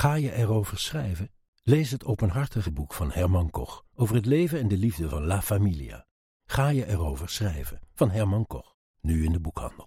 Ga je erover schrijven? Lees het openhartige boek van Herman Koch over het leven en de liefde van La Familia. Ga je erover schrijven van Herman Koch, nu in de boekhandel.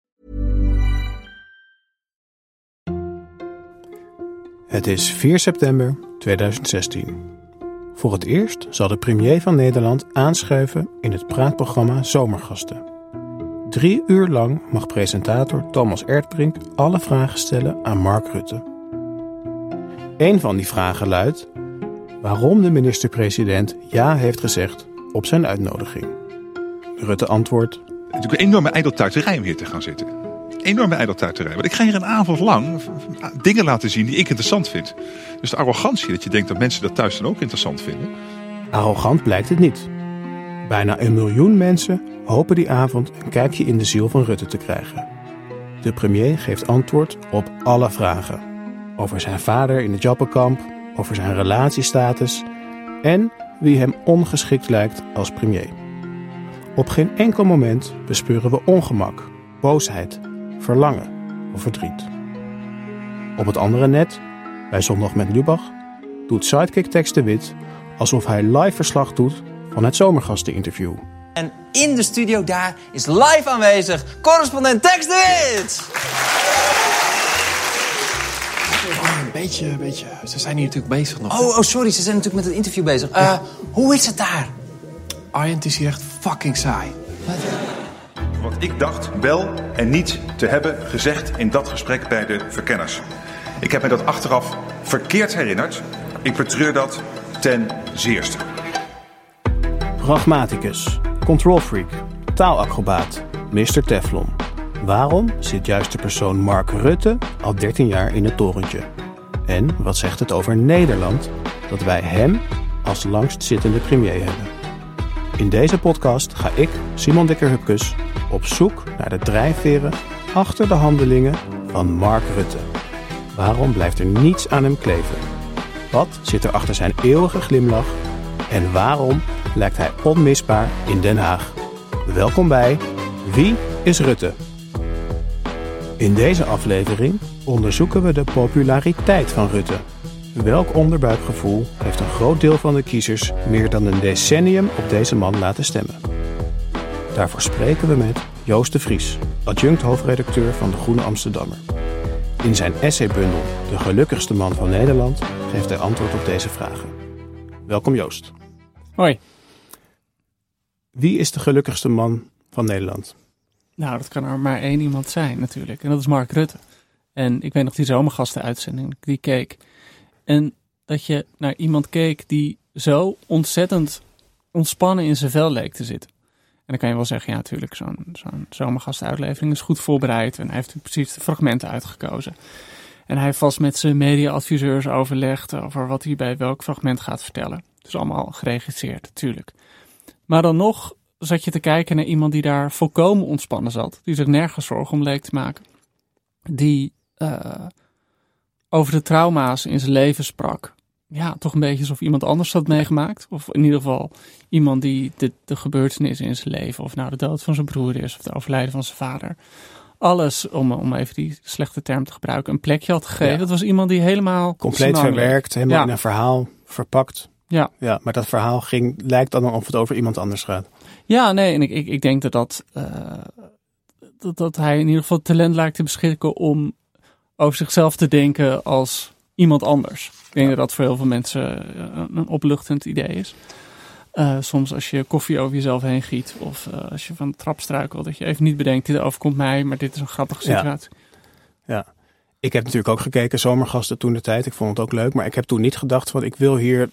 Het is 4 september 2016. Voor het eerst zal de premier van Nederland aanschuiven in het praatprogramma Zomergasten. Drie uur lang mag presentator Thomas Erdbrink alle vragen stellen aan Mark Rutte. Een van die vragen luidt waarom de minister-president ja heeft gezegd op zijn uitnodiging. Rutte antwoordt. Het is een enorme ijdeltuiterij om hier te gaan zitten. Enorme ijdeltuiterij. Want ik ga hier een avond lang dingen laten zien die ik interessant vind. Dus de arrogantie dat je denkt dat mensen dat thuis dan ook interessant vinden. Arrogant blijkt het niet. Bijna een miljoen mensen hopen die avond een kijkje in de ziel van Rutte te krijgen. De premier geeft antwoord op alle vragen over zijn vader in het Jappenkamp, over zijn relatiestatus en wie hem ongeschikt lijkt als premier. Op geen enkel moment bespeuren we ongemak, boosheid, verlangen of verdriet. Op het andere net, bij Zondag met Lubach, doet sidekick Tex de Wit alsof hij live verslag doet van het zomergasteninterview. En in de studio daar is live aanwezig correspondent Tex de Wit! een beetje, een beetje. Ze zijn hier natuurlijk bezig nog. Oh, oh, sorry, ze zijn natuurlijk met het interview bezig. Uh, Hoe is het daar? Arjen, het is hier echt fucking saai. Wat? Wat ik dacht wel en niet te hebben gezegd in dat gesprek bij de verkenners. Ik heb me dat achteraf verkeerd herinnerd. Ik betreur dat ten zeerste. Pragmaticus, control freak, taalacrobaat, Mr. Teflon. Waarom zit juist de persoon Mark Rutte al 13 jaar in het torentje? En wat zegt het over Nederland dat wij hem als langstzittende premier hebben? In deze podcast ga ik, Simon Dikker-Hupkes, op zoek naar de drijfveren achter de handelingen van Mark Rutte. Waarom blijft er niets aan hem kleven? Wat zit er achter zijn eeuwige glimlach? En waarom lijkt hij onmisbaar in Den Haag? Welkom bij Wie is Rutte? In deze aflevering onderzoeken we de populariteit van Rutte. Welk onderbuikgevoel heeft een groot deel van de kiezers meer dan een decennium op deze man laten stemmen? Daarvoor spreken we met Joost de Vries, adjunct hoofdredacteur van de Groene Amsterdammer. In zijn essaybundel De gelukkigste man van Nederland geeft hij antwoord op deze vragen. Welkom Joost. Hoi. Wie is de gelukkigste man van Nederland? Nou, dat kan er maar één iemand zijn natuurlijk. En dat is Mark Rutte. En ik weet nog die zomergastenuitzending die keek. En dat je naar iemand keek die zo ontzettend ontspannen in zijn vel leek te zitten. En dan kan je wel zeggen, ja natuurlijk, zo'n zo'n zomergastenuitlevering is goed voorbereid. En hij heeft precies de fragmenten uitgekozen. En hij heeft vast met zijn mediaadviseurs overlegd over wat hij bij welk fragment gaat vertellen. Dus allemaal geregisseerd, natuurlijk. Maar dan nog zat je te kijken naar iemand die daar volkomen ontspannen zat. Die zich nergens zorgen om leek te maken. Die uh, over de trauma's in zijn leven sprak. Ja, toch een beetje alsof iemand anders dat meegemaakt. Of in ieder geval iemand die de, de gebeurtenissen in zijn leven, of nou de dood van zijn broer is, of de overlijden van zijn vader. Alles, om, om even die slechte term te gebruiken, een plekje had gegeven. Ja. Dat was iemand die helemaal... Compleet verwerkt, helemaal Ja. in een verhaal verpakt. Ja. ja, maar dat verhaal ging, lijkt dan of het over iemand anders gaat. Ja, nee, en ik, ik, ik denk dat, dat, eh, dat, dat hij in ieder geval talent lijkt te beschikken om over zichzelf te denken als iemand anders. Ik denk dat dat voor heel veel mensen eh, een, opluchtend idee is. Eh, soms als je koffie over jezelf heen giet of eh, als je van de trap struikelt, dat je even niet bedenkt, dit overkomt mij, maar dit is een grappige Ja. situatie. Ja. Ik heb natuurlijk ook gekeken, Zomergasten toen de tijd. Ik vond het ook leuk, maar ik heb toen niet gedacht van ik wil hier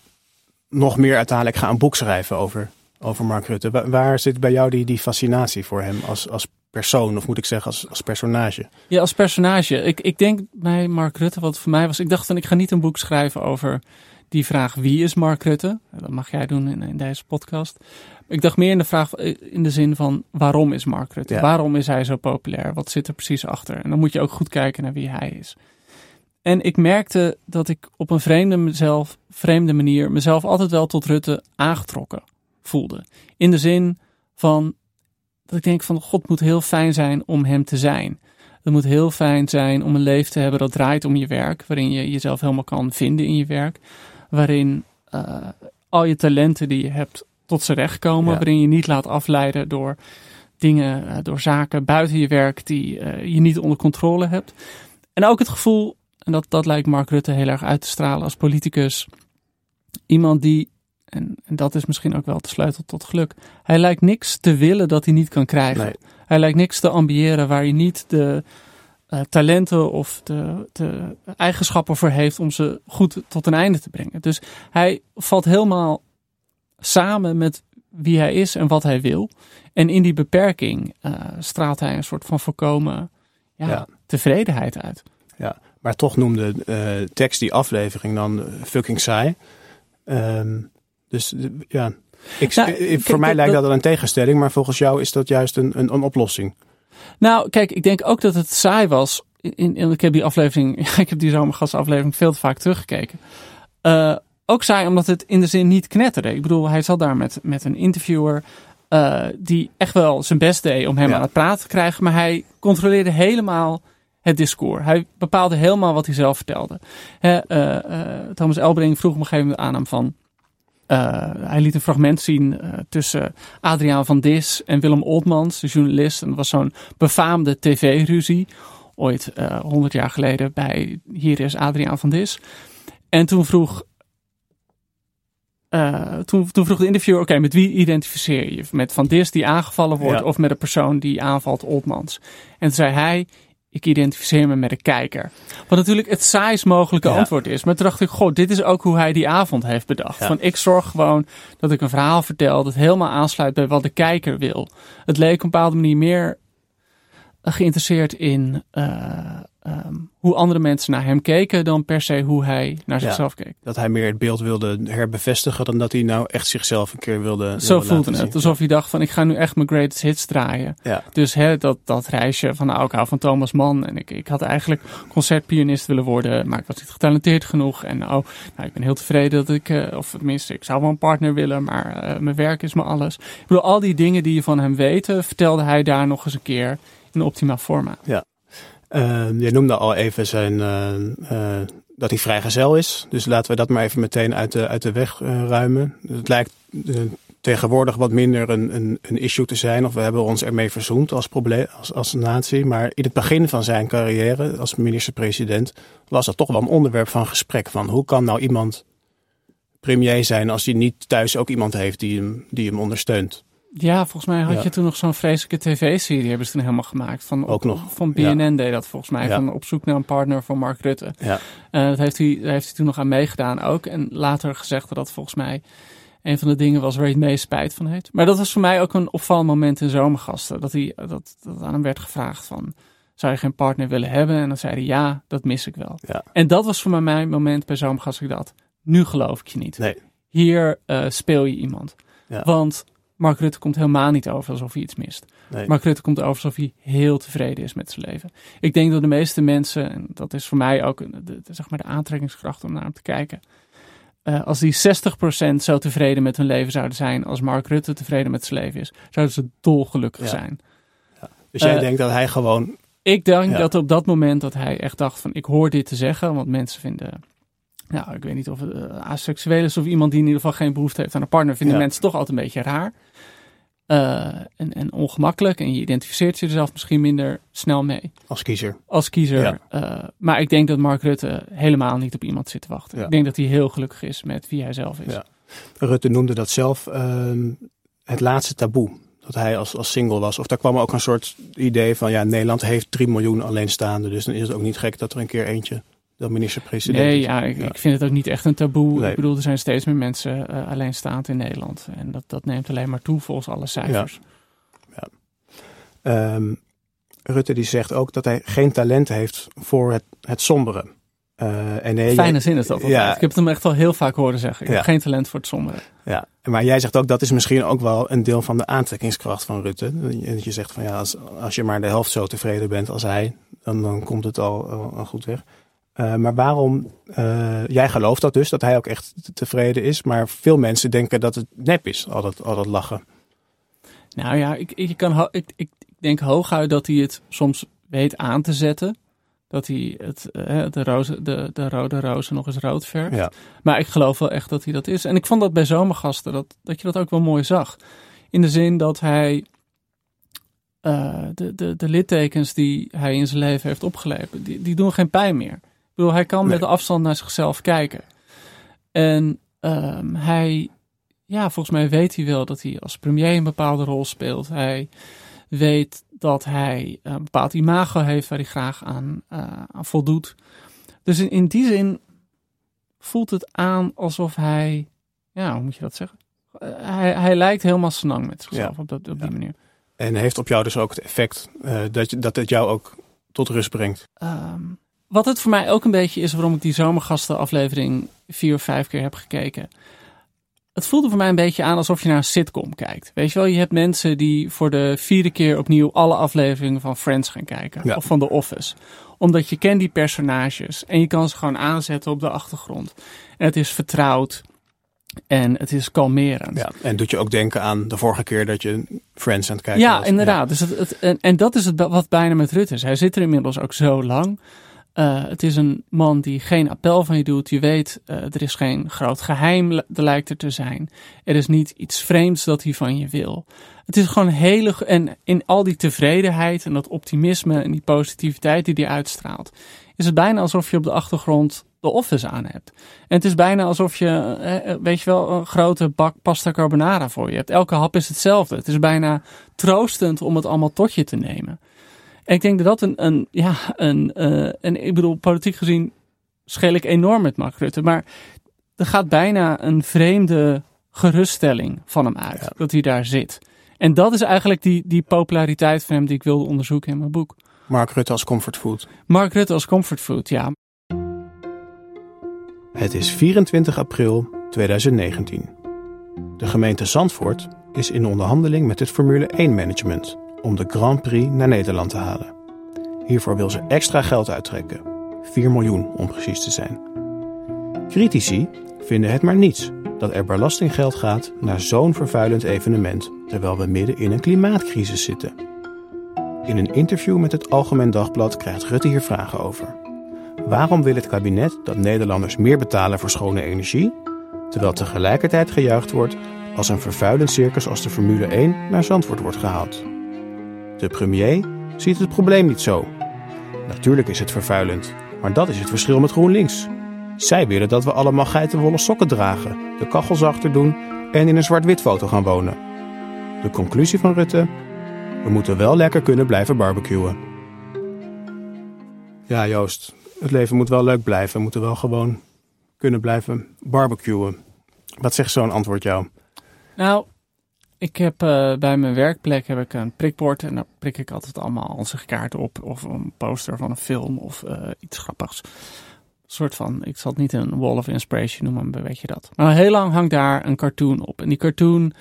nog meer uiteindelijk gaan een boek schrijven over, over Mark Rutte. Wa- waar zit bij jou die, die fascinatie voor hem als, als persoon, of moet ik zeggen als, als personage? Ja, als personage. Ik, ik denk bij Mark Rutte, wat voor mij was, ik dacht van ik ga niet een boek schrijven over die vraag wie is Mark Rutte. Dat mag jij doen in, in deze podcast. Ik dacht meer in de vraag in de zin van waarom is Mark Rutte? Ja. Waarom is hij zo populair? Wat zit er precies achter? En dan moet je ook goed kijken naar wie hij is. En ik merkte dat ik op een vreemde, mezelf, vreemde manier mezelf altijd wel tot Rutte aangetrokken voelde. In de zin van dat ik denk van God moet heel fijn zijn om hem te zijn. Het moet heel fijn zijn om een leven te hebben dat draait om je werk, waarin je jezelf helemaal kan vinden in je werk, waarin eh, al je talenten die je hebt tot z'n recht komen, Ja. waarin je niet laat afleiden door dingen, eh, door zaken buiten je werk die eh, je niet onder controle hebt. En ook het gevoel, en dat, dat lijkt Mark Rutte heel erg uit te stralen als politicus, iemand die, en, en dat is misschien ook wel de sleutel tot geluk, hij lijkt niks te willen dat hij niet kan krijgen. Nee. Hij lijkt niks te ambiëren waar hij niet de eh, talenten of de, de eigenschappen voor heeft om ze goed tot een einde te brengen. Dus hij valt helemaal samen met wie hij is en wat hij wil. En in die beperking eh, straalt hij een soort van voorkomen ja, Ja. tevredenheid uit. Ja, maar toch noemde eh tekst die aflevering dan fucking saai. Ehm, dus eh, ja, ik, Nou, kijk, voor mij lijkt dat- dat een tegenstelling, maar volgens jou is dat juist een, een, een oplossing. Nou, kijk, ik denk ook dat het saai was. In, in, ik heb die aflevering, ik heb die zomergastaflevering veel te vaak teruggekeken. Eh, ook saai omdat het in de zin niet knetterde. Ik bedoel, hij zat daar met, met een interviewer eh, die echt wel zijn best deed om hem Ja. aan het praten te krijgen. Maar hij controleerde helemaal het discours. Hij bepaalde helemaal wat hij zelf vertelde. Hè, Thomas Elbring vroeg op een gegeven moment aan hem van... eh, hij liet een fragment zien eh, tussen Adriaan van Dis en Willem Oltmans, de journalist. En dat was zo'n befaamde tv-ruzie. Ooit honderd jaar geleden bij Hier is Adriaan van Dis. En toen vroeg, eh, toen, toen vroeg de interviewer, oké, met wie identificeer je? Met Van Dis die aangevallen wordt Ja. of met een persoon die aanvalt Oltmans? En toen zei hij, ik identificeer me met de kijker. Wat natuurlijk het saaist mogelijke Ja. antwoord is. Maar toen dacht ik, goh, dit is ook hoe hij die avond heeft bedacht. Ja. Van ik zorg gewoon dat ik een verhaal vertel dat helemaal aansluit bij wat de kijker wil. Het leek op een bepaalde manier meer eh, geïnteresseerd in eh, ehm, hoe andere mensen naar hem keken dan per se hoe hij naar Ja. zichzelf keek. Dat hij meer het beeld wilde herbevestigen dan dat hij nou echt zichzelf een keer wilde. wilde Zo laten voelde het. zien. Alsof hij dacht van ik ga nu echt mijn greatest hits draaien. Ja. Dus hè, dat, dat reisje van nou, ik hou van Thomas Mann. En ik, ik had eigenlijk concertpianist willen worden. Maar ik was niet getalenteerd genoeg. En oh, nou, ik ben heel tevreden dat ik, eh, of tenminste, ik zou wel een partner willen. Maar eh, mijn werk is me alles. Ik bedoel, al die dingen die je van hem weet, vertelde hij daar nog eens een keer in optima forma. Eh, je noemde al even zijn, eh, eh, dat hij vrijgezel is. Dus laten we dat maar even meteen uit de, uit de weg eh, ruimen. Het lijkt tegenwoordig wat minder een, een, een issue te zijn. Of we hebben ons ermee verzoend als, als, als natie. Maar in het begin van zijn carrière als minister-president was dat toch wel een onderwerp van gesprek. Van hoe kan nou iemand premier zijn als hij niet thuis ook iemand heeft die hem, die hem ondersteunt? Ja, volgens mij had Ja. je toen nog zo'n vreselijke tv-serie, hebben ze toen helemaal gemaakt. Van, Ook nog, Van BNN deed dat volgens mij, van op zoek naar een partner voor Mark Rutte. Ja. Eh, dat heeft hij, daar heeft hij toen nog aan meegedaan ook. En later gezegd dat dat volgens mij een van de dingen was waar hij het meest spijt van heeft. Maar dat was voor mij ook een opvallend moment in Zomergasten. Dat, hij, dat, dat aan hem werd gevraagd van, zou je geen partner willen hebben? En dan zei hij, ja, dat mis ik wel. Ja. En dat was voor mij mijn moment bij Zomergasten. Ik dacht, nu geloof ik je niet. Nee. Hier eh, speel je iemand. Ja. Want Mark Rutte komt helemaal niet over alsof hij iets mist. Nee. Mark Rutte komt over alsof hij heel tevreden is met zijn leven. Ik denk dat de meeste mensen, en dat is voor mij ook de, de- zeg maar de aantrekkingskracht om naar hem te kijken, eh, als die 60% zo tevreden met hun leven zouden zijn als Mark Rutte tevreden met zijn leven is, zouden ze dolgelukkig Ja. zijn. Dus jij Eh, denkt dat hij gewoon... Ik denk Ja. dat op dat moment dat hij echt dacht van ik hoor dit te zeggen, want mensen vinden, nou ik weet niet of het uh, aseksueel is of iemand die in ieder geval geen behoefte heeft aan een partner, vinden Ja. mensen toch altijd een beetje raar eh, en, en ongemakkelijk en je identificeert je er zelf misschien minder snel mee Als kiezer. als kiezer. Ja. Eh, maar ik denk dat Mark Rutte helemaal niet op iemand zit te wachten. Ja. Ik denk dat hij heel gelukkig is met wie hij zelf is. Ja. Rutte noemde dat zelf ehm, het laatste taboe. Dat hij als, als single was. Of daar kwam ook een soort idee van... ja, Nederland heeft 3 miljoen alleenstaanden. Dus dan is het ook niet gek dat er een keer eentje... de minister-president Nee, ja, ik, ik vind het ook niet echt een taboe. Nee. Ik bedoel, er zijn steeds meer mensen eh, alleenstaand in Nederland. En dat, dat neemt alleen maar toe volgens alle cijfers. Ehm, Rutte die zegt ook dat hij geen talent heeft voor het, het sombere. Eh, en nee, Fijne zin is dat altijd. Ja, Ik heb het hem echt al heel vaak horen zeggen. Ik Ja. heb geen talent voor het sombere. Ja, maar jij zegt ook dat is misschien ook wel een deel van de aantrekkingskracht van Rutte. En je zegt van ja, als, als je maar de helft zo tevreden bent als hij, dan, dan komt het al, al, al goed weg. Eh, maar waarom, eh, jij gelooft dat dus, dat hij ook echt tevreden is. Maar veel mensen denken dat het nep is, al dat, al dat lachen. Nou ja, ik, ik, kan, ik, ik denk hooguit dat hij het soms weet aan te zetten. Dat hij het, eh, de, roze, de, de rode rozen nog eens rood verft. Ja. Maar ik geloof wel echt dat hij dat is. En ik vond dat bij zomergasten, dat, dat je dat ook wel mooi zag. In de zin dat hij eh, de, de, de littekens die hij in zijn leven heeft opgeleverd, die, die doen geen pijn meer. Bedoel, hij kan Nee. met de afstand naar zichzelf kijken. En ehm, hij, ja, volgens mij weet hij wel dat hij als premier een bepaalde rol speelt. Hij weet dat hij een bepaald imago heeft waar hij graag aan, eh, aan voldoet. Dus in, in die zin voelt het aan alsof hij, ja, hoe moet je dat zeggen? Eh, hij, hij lijkt helemaal senang met zichzelf Ja. op, dat, op die Ja. manier. En heeft op jou dus ook het effect eh, dat, je, dat het jou ook tot rust brengt. Ehm, wat het voor mij ook een beetje is waarom ik die zomergastenaflevering vier of vijf keer heb gekeken. Het voelde voor mij een beetje aan alsof je naar een sitcom kijkt. Weet je wel, je hebt mensen die voor de vierde keer opnieuw alle afleveringen van Friends gaan kijken. Ja. Of van The Office. Omdat je kent die personages en je kan ze gewoon aanzetten op de achtergrond. En het is vertrouwd en het is kalmerend. Ja. En doet je ook denken aan de vorige keer dat je Friends aan het kijken Ja, was. inderdaad. Dus het, het, en, en dat is het wat bijna met Rutte is. Hij zit er inmiddels ook zo lang. Eh, het is een man die geen appel van je doet. Je weet, eh, er is geen groot geheim, er lijkt er te zijn. Er is niet iets vreemds dat hij van je wil. Het is gewoon hele. En in al die tevredenheid en dat optimisme en die positiviteit die hij uitstraalt, is het bijna alsof je op de achtergrond de office aan hebt. En het is bijna alsof je, eh, weet je wel, een grote bak pasta carbonara voor je hebt. Elke hap is hetzelfde. Het is bijna troostend om het allemaal tot je te nemen. En ik denk dat dat een, een ja, een, eh, en ik bedoel, politiek gezien scheel ik enorm met Mark Rutte, maar er gaat bijna een vreemde geruststelling van hem uit, Ja. dat hij daar zit. En dat is eigenlijk die, die populariteit van hem die ik wilde onderzoeken in mijn boek. Mark Rutte als comfortfood. Mark Rutte als comfortfood, ja. Het is 24 april 2019. De gemeente Zandvoort is in onderhandeling met het Formule 1 management om de Grand Prix naar Nederland te halen. Hiervoor wil ze extra geld uittrekken, 4 miljoen om precies te zijn. Critici vinden het maar niets dat er belastinggeld gaat naar zo'n vervuilend evenement, terwijl we midden in een klimaatcrisis zitten. In een interview met het Algemeen Dagblad krijgt Rutte hier vragen over. Waarom wil het kabinet dat Nederlanders meer betalen voor schone energie, terwijl tegelijkertijd gejuicht wordt als een vervuilend circus als de Formule 1 naar Zandvoort wordt gehaald? De premier ziet het probleem niet zo. Natuurlijk is het vervuilend, maar dat is het verschil met GroenLinks. Zij willen dat we allemaal geitenwolle sokken dragen, de kachels achter doen en in een zwart-wit foto gaan wonen. De conclusie van Rutte? We moeten wel lekker kunnen blijven barbecuen. Ja, Joost, het leven moet wel leuk blijven. We moeten wel gewoon kunnen blijven barbecuen. Wat zegt zo'n antwoord jou? Nou, ik heb eh, bij mijn werkplek heb ik een prikbord en daar prik ik altijd allemaal onze kaarten op. Of een poster van een film of eh, iets grappigs. Een soort van, ik zal het niet een wall of inspiration noemen, maar weet je dat. Maar heel lang hangt daar een cartoon op. En die cartoon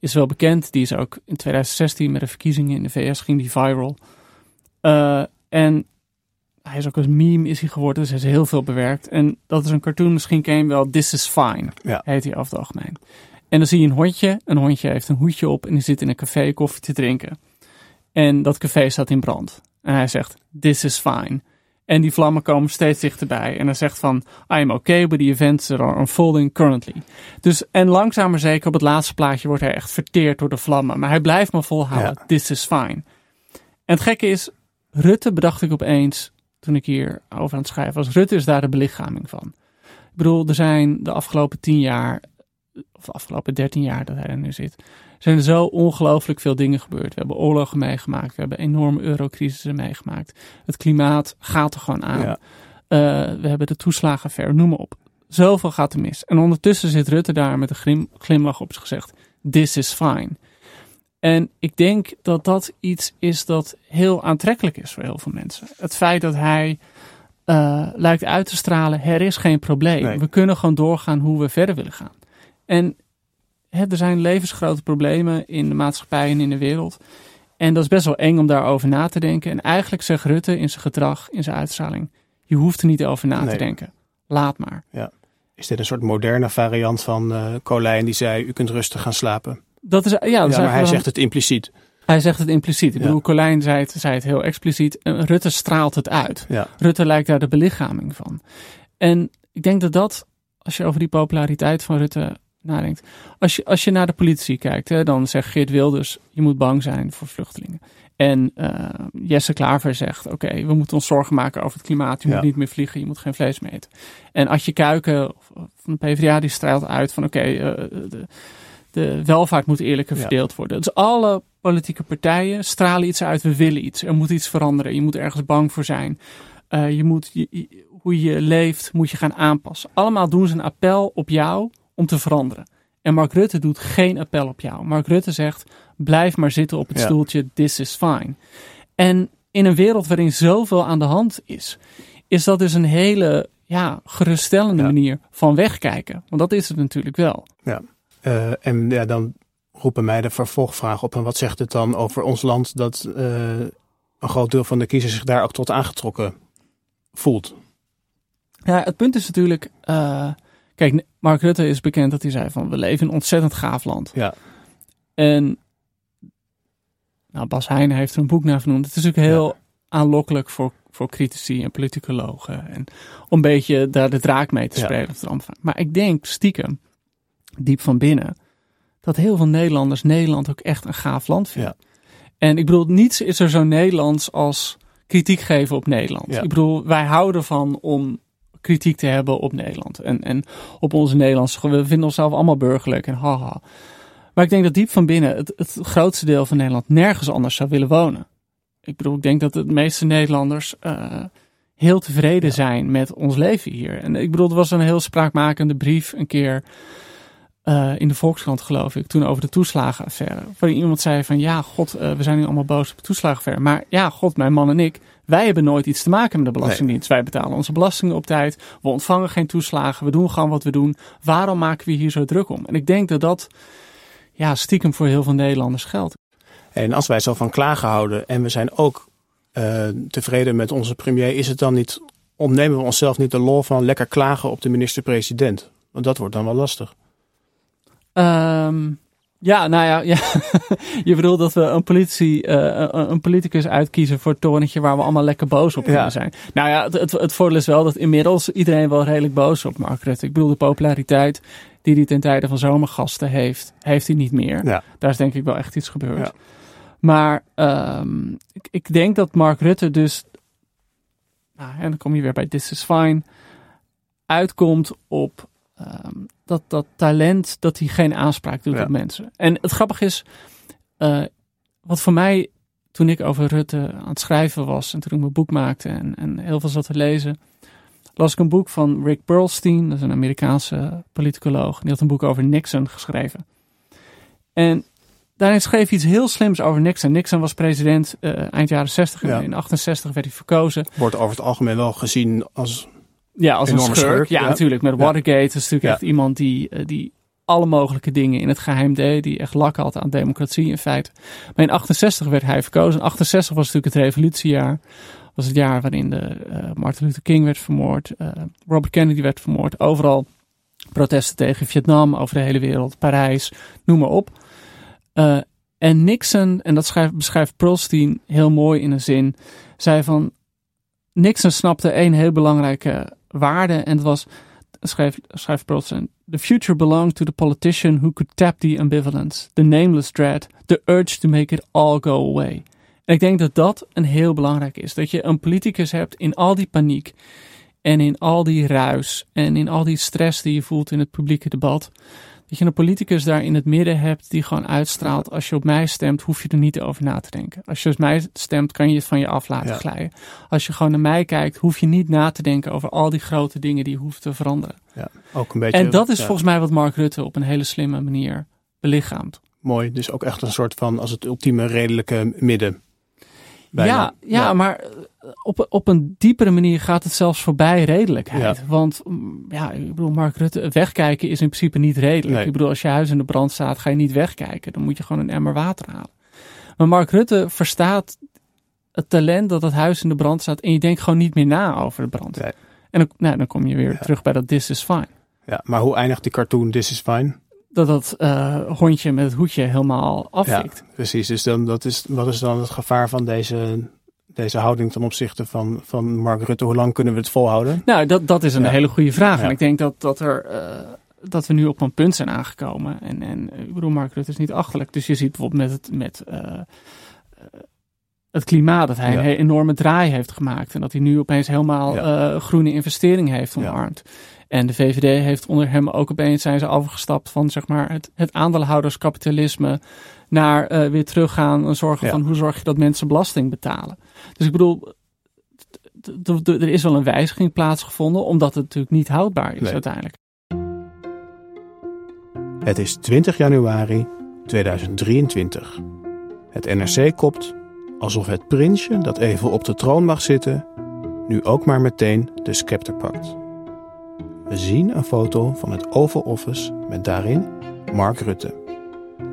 is wel bekend. Die is ook in 2016 met de verkiezingen in de VS ging die viral. Eh, en hij is ook als meme is hij geworden, dus hij is heel veel bewerkt. En dat is een cartoon, misschien ken je hem wel, This is Fine, Ja. heet hij over het algemeen. En dan zie je een hondje, een hondje heeft een hoedje op en die zit in een café koffie te drinken. En dat café staat in brand. En hij zegt, this is fine. En die vlammen komen steeds dichterbij. En hij zegt van, I am okay with the events that are unfolding currently. Dus, en langzaam maar zeker op het laatste plaatje wordt hij echt verteerd door de vlammen. Maar hij blijft maar volhouden, Ja. this is fine. En het gekke is, Rutte bedacht ik opeens, toen ik hier over aan het schrijven was, Rutte is daar de belichaming van. Ik bedoel, er zijn de afgelopen tien jaar, of de afgelopen dertien jaar dat hij er nu zit, zijn er zo ongelooflijk veel dingen gebeurd. We hebben oorlogen meegemaakt, we hebben enorme eurocrisissen meegemaakt. Het klimaat gaat er gewoon aan. Ja. Eh, we hebben de toeslagenaffaire, noem maar op. Zoveel gaat er mis. En ondertussen zit Rutte daar met een glim- glimlach op zich gezegd, this is fine. En ik denk dat dat iets is dat heel aantrekkelijk is voor heel veel mensen. Het feit dat hij eh, lijkt uit te stralen, er is geen probleem. Nee. We kunnen gewoon doorgaan hoe we verder willen gaan. En hè, er zijn levensgrote problemen in de maatschappij en in de wereld. En dat is best wel eng om daarover na te denken. En eigenlijk zegt Rutte in zijn gedrag, in zijn uitstraling, je hoeft er niet over na te denken. Laat maar. Is dit een soort moderne variant van eh Colijn die zei, u kunt rustig gaan slapen? Dat is, ja, dat is Ja, maar hij zegt het impliciet. hij zegt het impliciet. Ik Ja. bedoel, Colijn zei het, zei het heel expliciet. En Rutte straalt het uit. Ja. Rutte lijkt daar de belichaming van. En ik denk dat dat, als je over die populariteit van Rutte nadenkt. Als je, als je naar de politie kijkt, hè, dan zegt Geert Wilders, je moet bang zijn voor vluchtelingen. En eh, Jesse Klaver zegt, oké, we moeten ons zorgen maken over het klimaat. Je Ja. moet niet meer vliegen, je moet geen vlees meer eten. En Adje Kuiken van de PvdA, die straalt uit van, oké, eh, de, de welvaart moet eerlijker Ja. verdeeld worden. Dus alle politieke partijen stralen iets uit, we willen iets. Er moet iets veranderen, je moet ergens bang voor zijn. Eh, je moet je, je- hoe je leeft, moet je gaan aanpassen. Allemaal doen ze een appel op jou om te veranderen. En Mark Rutte doet geen appel op jou. Mark Rutte zegt, blijf maar zitten op het Ja. stoeltje, this is fine. En in een wereld waarin zoveel aan de hand is, is dat dus een hele ja, geruststellende Ja. manier van wegkijken. Want dat is het natuurlijk wel. Eh, en ja, dan roepen mij de vervolgvraag op. En wat zegt het dan over ons land dat eh, een groot deel van de kiezers zich daar ook tot aangetrokken voelt? Ja, het punt is natuurlijk. eh, kijk, Mark Rutte is bekend dat hij zei van we leven in een ontzettend gaaf land. Ja. En nou, Bas Heijnen heeft er een boek naar vernoemd. Het is natuurlijk heel aanlokkelijk voor, voor critici en politicologen. En om een beetje daar de draak mee te Ja. spelen. Van. Maar ik denk stiekem, diep van binnen, dat heel veel Nederlanders Nederland ook echt een gaaf land vinden. En ik bedoel, niets is er zo Nederlands als kritiek geven op Nederland. Ja. Ik bedoel, wij houden van om kritiek te hebben op Nederland. En, en op onze Nederlandse. We vinden onszelf allemaal burgerlijk en haha. Maar ik denk dat diep van binnen het, het grootste deel van Nederland nergens anders zou willen wonen. Ik bedoel, ik denk dat de meeste Nederlanders eh, heel tevreden zijn met ons leven hier. En ik bedoel, er was een heel spraakmakende brief een keer eh, in de Volkskrant, geloof ik, toen over de toeslagenaffaire. Waarin iemand zei van, ja, god, eh, we zijn nu allemaal boos op de toeslagenaffaire. Maar ja, god, mijn man en ik, wij hebben nooit iets te maken met de Belastingdienst. Wij betalen onze belastingen op tijd. We ontvangen geen toeslagen. We doen gewoon wat we doen. Waarom maken we hier zo druk om? En ik denk dat dat ja, stiekem voor heel veel Nederlanders geldt. En als wij zo van klagen houden en we zijn ook eh, tevreden met onze premier, is het dan niet, ontnemen we onszelf niet de lol van lekker klagen op de minister-president? Want dat wordt dan wel lastig. Ehm, ja, nou ja, ja. je bedoelt dat we een, politici, eh, een, politicus uitkiezen voor het torentje waar we allemaal lekker boos op kunnen Ja. zijn. Nou ja, het, het, het voordeel is wel dat inmiddels iedereen wel redelijk boos op Mark Rutte. Ik bedoel, de populariteit die hij ten tijde van zomergasten heeft, heeft hij niet meer. Ja. Daar is denk ik wel echt iets gebeurd. Ja. Maar ehm, ik, ik denk dat Mark Rutte dus, nou, en dan kom je weer bij This is Fine, uitkomt op ehm, dat, dat talent, dat hij geen aanspraak doet Ja. op mensen. En het grappige is, eh, wat voor mij, toen ik over Rutte aan het schrijven was en toen ik mijn boek maakte en, en heel veel zat te lezen, las ik een boek van Rick Perlstein, dat is een Amerikaanse politicoloog. Die had een boek over Nixon geschreven. En daarin schreef hij iets heel slims over Nixon. Nixon was president eh, eind jaren 60 en Ja. in 68 werd hij verkozen. Wordt over het algemeen wel gezien als Ja, als een schurk. schurk, Ja, ja. natuurlijk. Met Ja. Watergate is natuurlijk Ja. echt iemand die, eh, die alle mogelijke dingen in het geheim deed. Die echt lak had aan democratie in feite. Maar in 68 werd hij verkozen. 68 was natuurlijk het revolutiejaar. Was het jaar waarin de, uh, Martin Luther King werd vermoord. Uh, Robert Kennedy werd vermoord. Overal protesten tegen Vietnam over de hele wereld. Parijs, noem maar op. Uh, en Nixon, en dat schrijft, beschrijft Prolstein heel mooi in een zin, zei van Nixon snapte één heel belangrijke waarde en dat was, schrijft, schrijft the future belonged to the politician who could tap the ambivalence, the nameless dread, the urge to make it all go away. En ik denk dat dat een heel belangrijk is, dat je een politicus hebt in al die paniek en in al die ruis en in al die stress die je voelt in het publieke debat, dat je een politicus daar in het midden hebt die gewoon uitstraalt. Als je op mij stemt, hoef je er niet over na te denken. Als je op mij stemt, kan je het van je af laten glijden. Als je gewoon naar mij kijkt, hoef je niet na te denken over al die grote dingen die je hoeft te veranderen. Ja, ook een beetje. En dat is volgens mij wat Mark Rutte op een hele slimme manier belichaamt. Mooi, dus ook echt een soort van als het ultieme redelijke midden. Ja, ja, maar op, op een diepere manier gaat het zelfs voorbij redelijkheid. Want mm, ja, ik bedoel, Mark Rutte, wegkijken is in principe niet redelijk. Ik bedoel, als je huis in de brand staat, ga je niet wegkijken. Dan moet je gewoon een emmer water halen. Maar Mark Rutte verstaat het talent dat het huis in de brand staat en je denkt gewoon niet meer na over de brand. En dan, nou, dan kom je weer terug bij dat This is Fine. Ja, maar hoe eindigt die cartoon This is Fine? Dat dat uh, hondje met het hoedje helemaal afvikt. Ja, precies. Dus dan, dat is, wat is dan het gevaar van deze, deze houding ten opzichte van, van Mark Rutte? Hoe lang kunnen we het volhouden? Nou, dat, dat is een hele goede vraag. En ik denk dat, dat, er, uh, dat we nu op een punt zijn aangekomen. En, en ik bedoel, Mark Rutte is niet achterlijk. Dus je ziet bijvoorbeeld met het, met, uh, het klimaat dat hij een enorme draai heeft gemaakt. En dat hij nu opeens helemaal groene investering heeft omarmd. En de VVD heeft onder hem ook opeens zijn ze overgestapt van zeg maar het, het aandeelhouderskapitalisme naar uh, weer teruggaan en zorgen van hoe zorg je dat mensen belasting betalen. Dus ik bedoel, er is wel een wijziging plaatsgevonden, omdat het natuurlijk niet houdbaar is uiteindelijk. Het is 20 januari 2023. Het NRC kopt alsof het prinsje dat even op de troon mag zitten, nu ook maar meteen de scepter pakt. We zien een foto van het Oval Office met daarin Mark Rutte.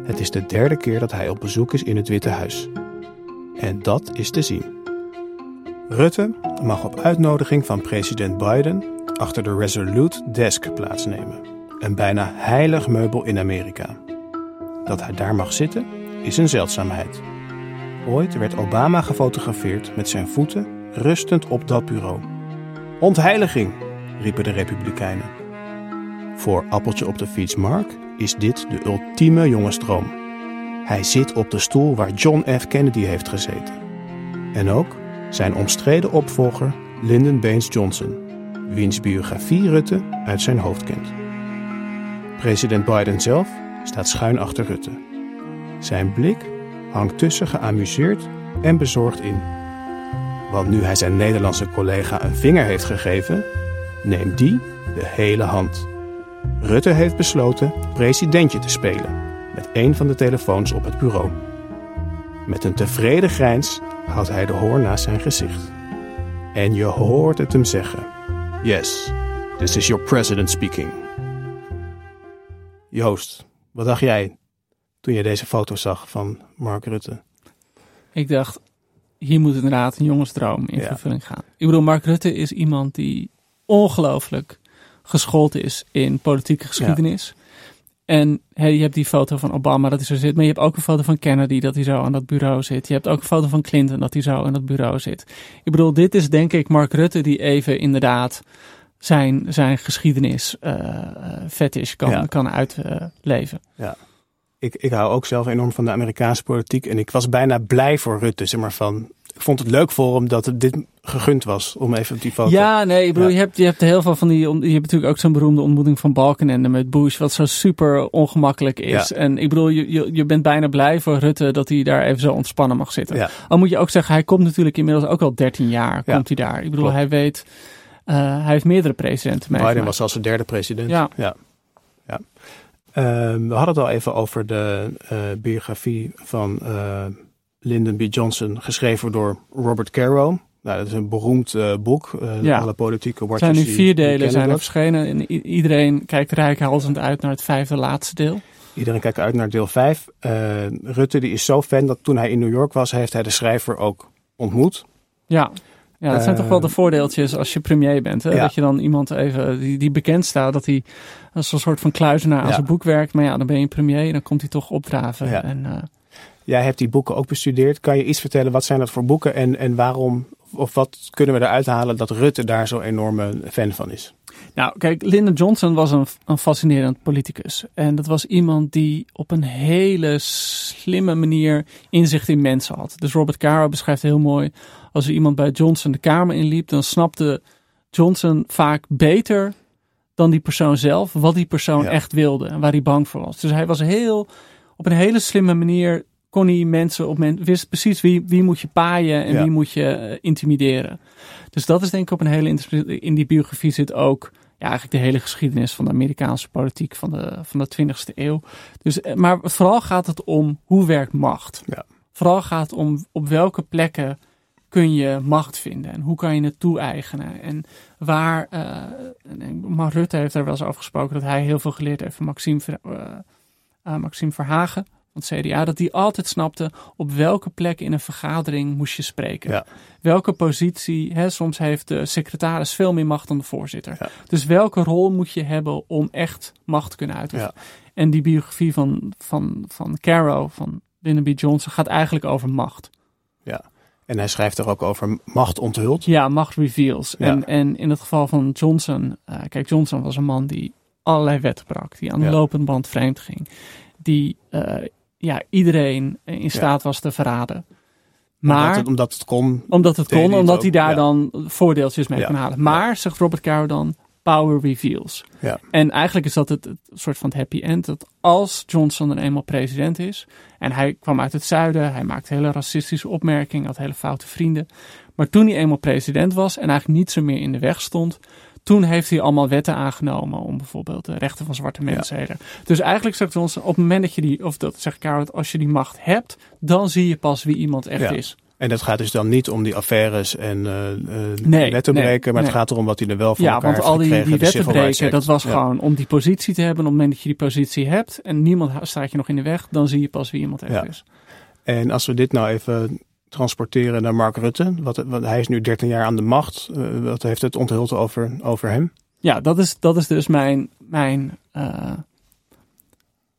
Het is de derde keer dat hij op bezoek is in het Witte Huis. En dat is te zien. Rutte mag op uitnodiging van president Biden achter de Resolute Desk plaatsnemen. Een bijna heilig meubel in Amerika. Dat hij daar mag zitten is een zeldzaamheid. Ooit werd Obama gefotografeerd met zijn voeten rustend op dat bureau. Ontheiliging, riepen de Republikeinen. Voor Appeltje op de fiets Mark is dit de ultieme jongensdroom. Hij zit op de stoel waar John F. Kennedy heeft gezeten. En ook zijn omstreden opvolger Lyndon Baines Johnson, wiens biografie Rutte uit zijn hoofd kent. President Biden zelf staat schuin achter Rutte. Zijn blik hangt tussen geamuseerd en bezorgd in. Want nu hij zijn Nederlandse collega een vinger heeft gegeven, neemt die de hele hand. Rutte heeft besloten presidentje te spelen met een van de telefoons op het bureau. Met een tevreden grijns houdt hij de hoorn naast zijn gezicht. En je hoort het hem zeggen: Yes, this is your president speaking. Joost, wat dacht jij toen je deze foto zag van Mark Rutte? Ik dacht, hier moet inderdaad een jongensdroom in vervulling gaan. Ik bedoel, Mark Rutte is iemand die ongelooflijk geschoold is in politieke geschiedenis. En hey, je hebt die foto van Obama dat hij zo zit. Maar je hebt ook een foto van Kennedy dat hij zo aan dat bureau zit. Je hebt ook een foto van Clinton dat hij zo aan dat bureau zit. Ik bedoel, dit is denk ik Mark Rutte die even inderdaad zijn, zijn geschiedenis uh, fetish kan, kan uitleven. ja. Ik, ik hou ook zelf enorm van de Amerikaanse politiek. En ik was bijna blij voor Rutte. Zeg maar van, ik vond het leuk voor hem dat het dit gegund was om even op die foto. Ja, nee, ik bedoel, je, hebt, je hebt heel veel van die. Je hebt natuurlijk ook zo'n beroemde ontmoeting van Balkenende met Bush, wat zo super ongemakkelijk is. En ik bedoel, je, je, je bent bijna blij voor Rutte dat hij daar even zo ontspannen mag zitten. Ja. Al moet je ook zeggen, hij komt natuurlijk inmiddels ook al 13 jaar. Komt hij daar? Ik bedoel, hij weet. Uh, hij heeft meerdere presidenten mee. Biden was als de derde president. Ja. ja. Uh, we hadden het al even over de uh, biografie van uh, Lyndon B. Johnson, geschreven door Robert Caro. Nou, dat is een beroemd uh, boek. Ja. Alle politieke watchers. Er zijn nu vier delen zijn er verschenen. En iedereen kijkt rijkhalsend uit naar het vijfde laatste deel. Iedereen kijkt uit naar deel 5. Uh, Rutte die is zo fan dat toen hij in New York was, heeft hij de schrijver ook ontmoet. Ja. Ja, dat zijn toch wel de voordeeltjes als je premier bent. Hè? Dat je dan iemand even die, die bekend staat, dat hij als een soort van kluizenaar aan zijn boek werkt. Maar ja, dan ben je premier, dan komt hij toch opdraven. Ja. En, uh... Jij hebt die boeken ook bestudeerd. Kan je iets vertellen, wat zijn dat voor boeken en, en waarom, of wat kunnen we eruit halen dat Rutte daar zo enorme fan van is? Nou, kijk, Lyndon Johnson was een, een fascinerend politicus. En dat was iemand die op een hele slimme manier inzicht in mensen had. Dus Robert Caro beschrijft heel mooi als er iemand bij Johnson de kamer inliep, dan snapte Johnson vaak beter dan die persoon zelf wat die persoon echt wilde en waar hij bang voor was. Dus hij was heel, op een hele slimme manier kon hij mensen op men, wist precies wie, wie moet je paaien en wie moet je uh, intimideren. Dus dat is denk ik op een hele in die biografie zit ook ja, eigenlijk de hele geschiedenis van de Amerikaanse politiek van de, van de 20e eeuw. Dus, eh, maar vooral gaat het om hoe werkt macht. Ja. Vooral gaat het om op welke plekken kun je macht vinden en hoe kan je het toe-eigenen. En waar, uh, Mark Rutte heeft er wel eens over gesproken dat hij heel veel geleerd heeft van Maxime, uh, Maxime Verhagen het CDA, dat hij altijd snapte op welke plek in een vergadering moest je spreken. Ja. Welke positie, hè, soms heeft de secretaris veel meer macht dan de voorzitter. Dus welke rol moet je hebben om echt macht te kunnen uitoefenen. En die biografie van, van, van Caro, van Lyndon B. Johnson, gaat eigenlijk over macht. Ja. En hij schrijft er ook over macht onthuld. Ja, macht reveals. En, en in het geval van Johnson, uh, kijk, Johnson was een man die allerlei wetten brak, die aan de lopende band vreemd ging, die uh, ja, iedereen in staat was te verraden. Maar, omdat, het, omdat het kon. Omdat het kon, omdat hij daar dan voordeeltjes mee kon halen. Maar, zegt Robert Caro dan, power reveals. Ja. En eigenlijk is dat het, het, soort van het happy end. Dat als Johnson dan eenmaal president is. En hij kwam uit het zuiden. Hij maakte hele racistische opmerkingen. Had hele foute vrienden. Maar toen hij eenmaal president was. En eigenlijk niet zo meer in de weg stond. Toen heeft hij allemaal wetten aangenomen om bijvoorbeeld de rechten van zwarte mensen. Ja. Dus eigenlijk zegt Johnson, op het moment dat je die, of dat zegt Carrot, als je die macht hebt, dan zie je pas wie iemand echt ja. is. En dat gaat dus dan niet om die affaires en uh, nee, wetten nee, breken, maar nee. het gaat erom wat hij er wel voor ja, elkaar want al die, die wetten breken, dat was Ja. gewoon om die positie te hebben. Op het moment dat je die positie hebt en niemand staat je nog in de weg, dan zie je pas wie iemand echt Ja. is. En als we dit nou even transporteren naar Mark Rutte, wat, wat, hij is nu 13 jaar aan de macht, uh, wat heeft het onthuld over, over hem? Ja, dat is, dat is dus mijn, mijn uh,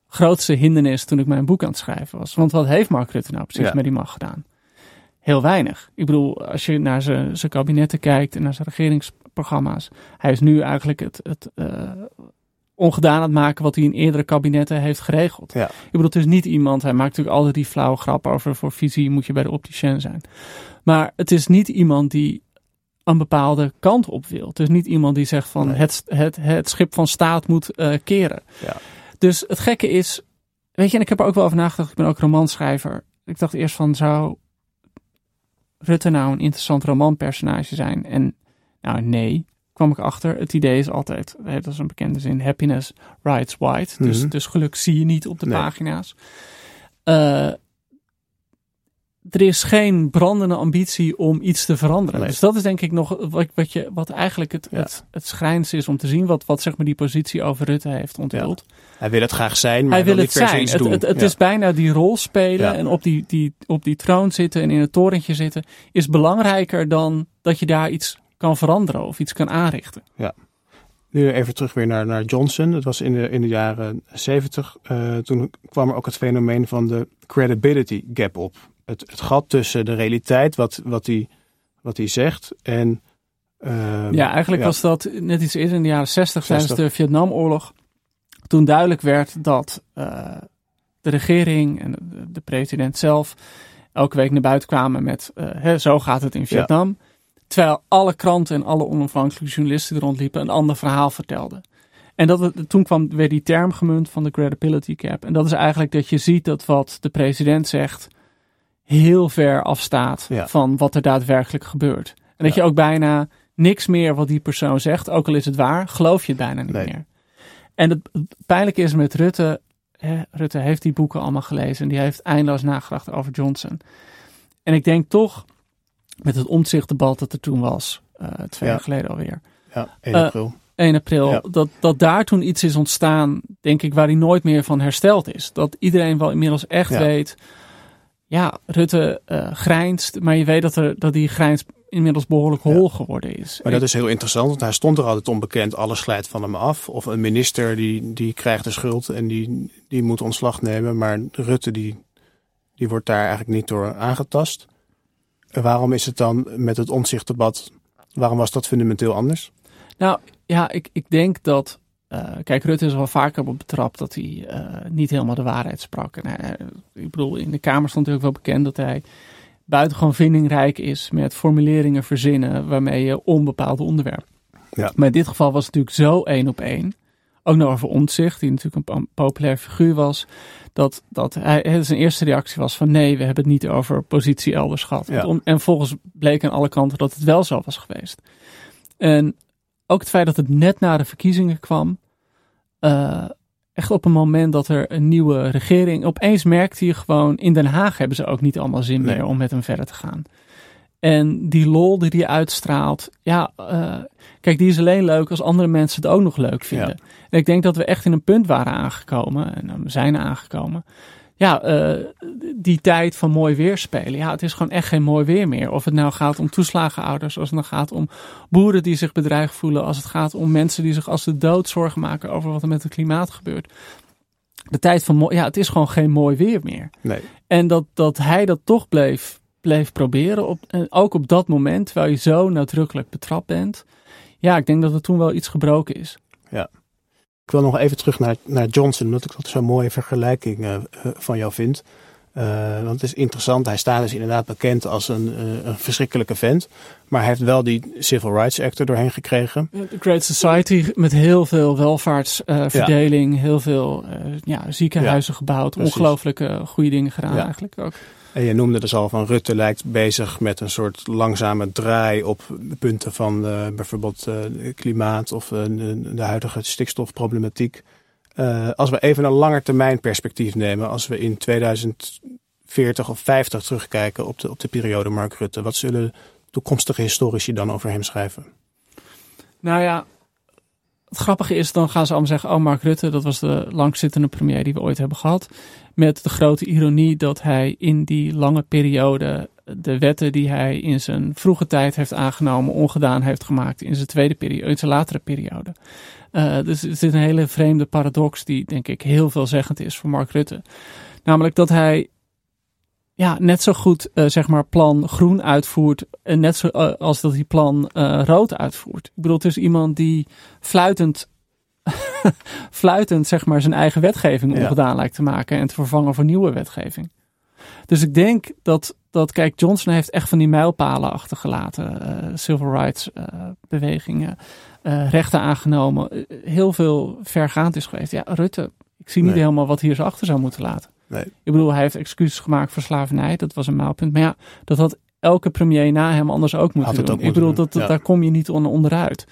grootste hindernis toen ik mijn boek aan het schrijven was. Want wat heeft Mark Rutte nou precies Ja. met die macht gedaan? Heel weinig. Ik bedoel, als je naar zijn, zijn kabinetten kijkt en naar zijn regeringsprogramma's. Hij is nu eigenlijk het, het uh, ongedaan aan het maken wat hij in eerdere kabinetten heeft geregeld. Ja. Ik bedoel, het is niet iemand, hij maakt natuurlijk altijd die flauwe grap over voor visie moet je bij de opticien zijn. Maar het is niet iemand die een bepaalde kant op wil. Het is niet iemand die zegt van Nee. het, het, het schip van staat moet uh, keren. Ja. Dus het gekke is, weet je, en ik heb er ook wel over nagedacht, ik ben ook romanschrijver. Ik dacht eerst van, zou Rutte nou een interessant romanpersonage zijn? En nou nee, kwam ik achter. Het idee is altijd, dat is een bekende zin, happiness rides white. Dus, Mhm. dus geluk zie je niet op de Nee. pagina's. Uh, er is geen brandende ambitie om iets te veranderen. Nee. Dus dat is denk ik nog wat, wat, je, wat eigenlijk het, Ja. het, het schrijnste is om te zien. Wat, wat zeg maar die positie over Rutte heeft onthuld. Hij wil het graag zijn, maar Hij wil niet het se zijn. Het, doen. het, het Ja. is bijna die rol spelen en op die, die, op die troon zitten en in het torentje zitten. Is belangrijker dan dat je daar iets kan veranderen of iets kan aanrichten. Nu even terug weer naar, naar Johnson. Dat was in de, in de jaren zeventig. Uh, toen kwam er ook het fenomeen van de credibility gap op. Het, het gat tussen de realiteit, wat, wat, hij, wat hij zegt, en... uh, Ja, eigenlijk ja. was dat net iets eerder in de jaren 60 tijdens 60. de Vietnamoorlog. Toen duidelijk werd dat uh, de regering en de, de, president zelf elke week naar buiten kwamen met uh, hè, zo gaat het in Vietnam. Ja. Terwijl alle kranten en alle onafhankelijke journalisten die rondliepen een ander verhaal vertelden. En dat, toen kwam weer die term gemunt van de credibility cap. En dat is eigenlijk dat je ziet dat wat de president zegt heel ver afstaat Ja. van wat er daadwerkelijk gebeurt. En dat Ja. je ook bijna niks meer wat die persoon zegt, ook al is het waar, geloof je het bijna niet Nee. meer. En het, het pijnlijke is met Rutte, hè, Rutte heeft die boeken allemaal gelezen en die heeft eindeloos nagedacht over Johnson. En ik denk toch met het omzichtdebat dat er toen was, uh, twee Ja. jaar geleden alweer. Ja, 1 Eh, april. 1 april, Ja. dat, dat daar toen iets is ontstaan, denk ik, waar hij nooit meer van hersteld is. Dat iedereen wel inmiddels echt Ja. weet, ja, Rutte eh grijnst, maar je weet dat, er, dat die grijns inmiddels behoorlijk hol geworden is. Maar dat is heel interessant, want hij stond er altijd onbekend. Alles glijdt van hem af. Of een minister die, die krijgt de schuld en die, die moet ontslag nemen. Maar Rutte die, die wordt daar eigenlijk niet door aangetast. Waarom is het dan met het omzichtdebat, waarom was dat fundamenteel anders? Nou ja, ik, ik denk dat. eh, kijk, Rutte is er wel vaker op betrapt dat hij eh, niet helemaal de waarheid sprak. En hij, ik bedoel, in de Kamer stond natuurlijk wel bekend dat hij buitengewoon vindingrijk is met formuleringen verzinnen waarmee je onbepaalde onderwerp. Ja. Maar in dit geval was het natuurlijk zo één op één. Ook nog over Omtzigt, die natuurlijk een, populair figuur was. Dat, dat hij, zijn eerste reactie was van nee, we hebben het niet over positie elders gehad. Ja. En volgens bleek aan alle kanten dat het wel zo was geweest. En ook het feit dat het net na de verkiezingen kwam. eh, echt op een moment dat er een nieuwe regering. Opeens merkte je gewoon. In Den Haag hebben ze ook niet allemaal zin Nee. meer om met hem verder te gaan. En die lol die hij uitstraalt. Ja, eh, kijk, die is alleen leuk als andere mensen het ook nog leuk vinden. Ja. En ik denk dat we echt in een punt waren aangekomen. En we zijn aangekomen. Ja, eh, die tijd van mooi weer spelen. Ja, het is gewoon echt geen mooi weer meer. Of het nou gaat om toeslagenouders, als het nou gaat om boeren die zich bedreigd voelen, als het gaat om mensen die zich als de dood zorgen maken over wat er met het klimaat gebeurt. De tijd van mooi, ja, het is gewoon geen mooi weer meer. Nee. En dat, dat hij dat toch bleef, bleef proberen, op, en ook op dat moment, terwijl je zo nadrukkelijk betrapt bent. Ja, ik denk dat er toen wel iets gebroken is. Ik wil nog even terug naar, naar Johnson, omdat ik dat zo'n mooie vergelijking eh, eh, van jou vind. Eh, want het is interessant, hij staat dus inderdaad bekend als een, een verschrikkelijke vent. Maar hij heeft wel die Civil Rights Act er doorheen gekregen. The Great Society met heel veel welvaartsverdeling, heel veel ja, ziekenhuizen gebouwd, precies. ongelooflijke goede dingen gedaan Ja. eigenlijk ook. En je noemde dus al van Rutte lijkt bezig met een soort langzame draai op punten van eh, bijvoorbeeld eh, klimaat of eh, de huidige stikstofproblematiek. Als we even een langer termijn perspectief nemen, als we in 2040 of 50 terugkijken op de, op de periode Mark Rutte, wat zullen toekomstige historici dan over hem schrijven? Nou ja, het grappige is, dan gaan ze allemaal zeggen, oh Mark Rutte, dat was de langzittende premier die we ooit hebben gehad. Met de grote ironie dat hij in die lange periode de wetten die hij in zijn vroege tijd heeft aangenomen, ongedaan heeft gemaakt in zijn tweede periode, in zijn latere periode. Eh, dus er zit een hele vreemde paradox die denk ik heel veelzeggend is voor Mark Rutte. Namelijk dat hij ja, net zo goed eh, zeg maar plan groen uitvoert en net zo eh, als dat hij plan eh, rood uitvoert. Ik bedoel, het is iemand die fluitend, fluitend zeg maar zijn eigen wetgeving Ja. ongedaan lijkt te maken en te vervangen voor nieuwe wetgeving. Dus ik denk dat, dat kijk, Johnson heeft echt van die mijlpalen achtergelaten. civil rights bewegingen, rechten aangenomen. heel veel vergaand is geweest. Ja, Rutte, ik zie niet Nee. helemaal wat hier zo achter zou moeten laten. Nee. Ik bedoel, hij heeft excuses gemaakt voor slavernij. Dat was een mijlpunt. Maar ja, dat had elke premier na hem anders ook moeten doen. ook ik moeten bedoel, doen, dat, dat, ja. daar kom je niet on- onderuit.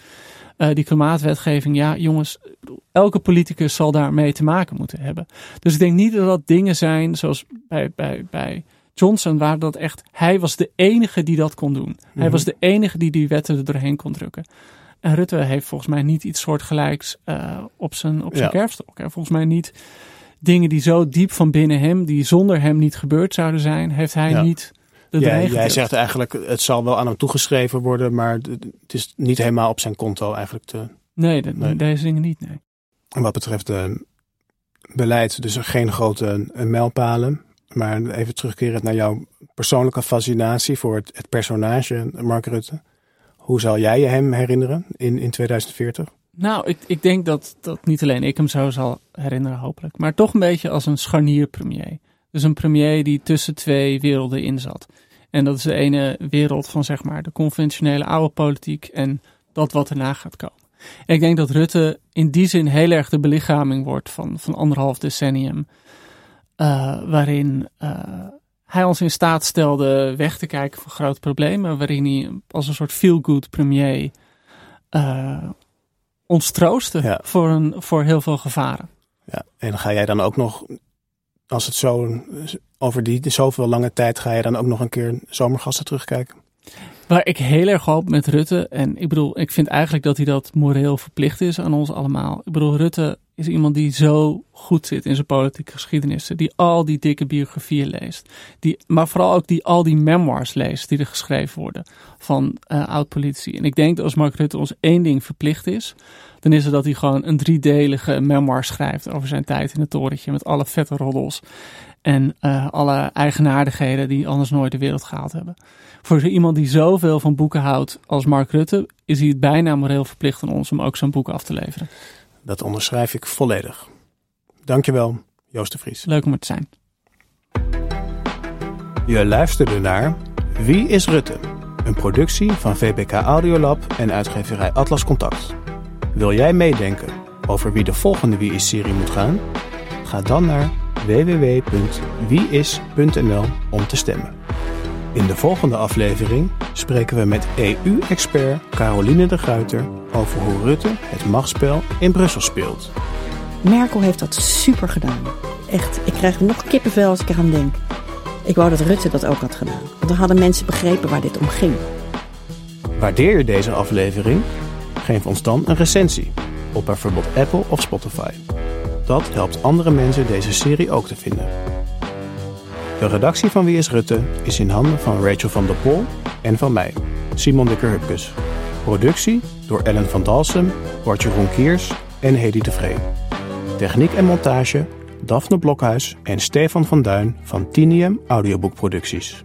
Eh, die klimaatwetgeving, ja jongens, ik bedoel, elke politicus zal daarmee te maken moeten hebben. Dus ik denk niet dat dat dingen zijn zoals bij, bij, bij Johnson, waar dat echt, hij was de enige die dat kon doen. Hij Mhm. was de enige die die wetten er doorheen kon drukken. En Rutte heeft volgens mij niet iets soortgelijks eh op zijn, op zijn Ja. kerfstok. Hè. Volgens mij niet dingen die zo diep van binnen hem, die zonder hem niet gebeurd zouden zijn, heeft hij Ja. niet de Jij, dreiging. jij zegt eigenlijk, het zal wel aan hem toegeschreven worden, maar het is niet helemaal op zijn konto eigenlijk te, Nee. deze dingen niet, nee. En wat betreft eh, beleid, dus geen grote eh, mijlpalen. Maar even terugkerend naar jouw persoonlijke fascinatie voor het, het personage Mark Rutte. Hoe zal jij je hem herinneren in, in 2040? Nou, ik, ik denk dat, dat niet alleen ik hem zo zal herinneren, hopelijk. Maar toch een beetje als een scharnierpremier. Dus een premier die tussen twee werelden in zat. En dat is de ene wereld van zeg maar de conventionele oude politiek en dat wat erna gaat komen. En ik denk dat Rutte in die zin heel erg de belichaming wordt van, van anderhalf decennium. eh, waarin eh, hij ons in staat stelde weg te kijken van grote problemen. Waarin hij als een soort feel-good premier eh, ons troostte Ja. voor, een, voor heel veel gevaren. Ja, en ga jij dan ook nog, als het zo over die zoveel lange tijd, ga je dan ook nog een keer zomergasten terugkijken? Waar ik heel erg hoop met Rutte, en ik bedoel, ik vind eigenlijk dat hij dat moreel verplicht is aan ons allemaal. Ik bedoel, Rutte is iemand die zo goed zit in zijn politieke geschiedenissen, die al die dikke biografieën leest, die, maar vooral ook die al die memoirs leest die er geschreven worden van uh, oud-politici. En ik denk dat als Mark Rutte ons één ding verplicht is, dan is het dat hij gewoon een driedelige memoir schrijft over zijn tijd in het torentje met alle vette roddels en uh, alle eigenaardigheden die anders nooit de wereld gehaald hebben. Voor zo iemand die zoveel van boeken houdt als Mark Rutte, is hij het bijna moreel verplicht aan ons om ook zo'n boek af te leveren. Dat onderschrijf ik volledig. Dankjewel, Joost de Vries. Leuk om er te zijn. Je luisterde naar Wie is Rutte? Een productie van VPK Audiolab en uitgeverij Atlas Contact. Wil jij meedenken over wie de volgende Wie is-serie moet gaan? Ga dan naar www.wieis.nl om te stemmen. In de volgende aflevering spreken we met EU-expert Caroline de Gruiter over hoe Rutte het machtsspel in Brussel speelt. Merkel heeft dat super gedaan. Echt, ik krijg nog kippenvel als ik eraan denk. Ik wou dat Rutte dat ook had gedaan. Want dan hadden mensen begrepen waar dit om ging. Waardeer je deze aflevering? Geef ons dan een recensie op bijvoorbeeld Apple of Spotify. Dat helpt andere mensen deze serie ook te vinden. De redactie van Wie is Rutte is in handen van Rachel van der Pol en van mij, Simon Dikker-Hupkes. Productie door Ellen van Dalsem, Bart Jeroen Kiers en Hedy de Vree. Techniek en montage Daphne Blokhuis en Stefan van Duin van Tinium Audioboekproducties.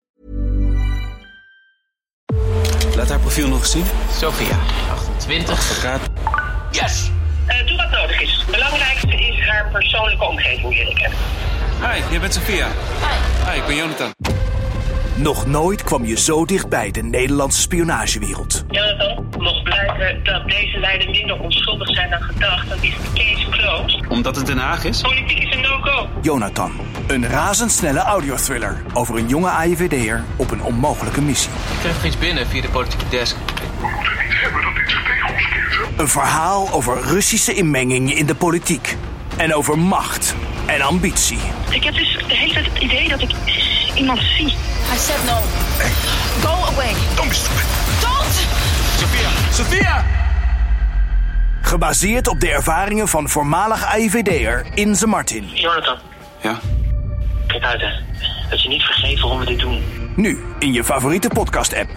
Laat haar profiel nog eens zien. Sophia, 28. Advocaat. Yes! Uh, doe wat nodig is. Het belangrijkste is haar persoonlijke omgeving leren kennen. Hi, jij bent Sophia. Hi. Hi, ik ben Jonathan. Nog nooit kwam je zo dichtbij de Nederlandse spionagewereld. Jonathan, mocht blijken dat deze leiden minder onschuldig zijn dan gedacht, dan is de case closed. Omdat het Den Haag is? Politiek is een no-go. Jonathan, een razendsnelle audiothriller over een jonge AIVD'er op een onmogelijke missie. Ik kreeg nog iets binnen via de politieke desk. Een verhaal over Russische inmenging in de politiek. En over macht en ambitie. Ik heb dus de hele tijd het idee dat ik iemand zie. I said no. Go away. Don't be stupid. Don't! Sophia! Sophia! Gebaseerd op de ervaringen van voormalig AIVD'er Inze Martin. Jonathan, Ja? kijk uit hè. Dat je niet vergeet waarom we dit doen. Nu in je favoriete podcast-app.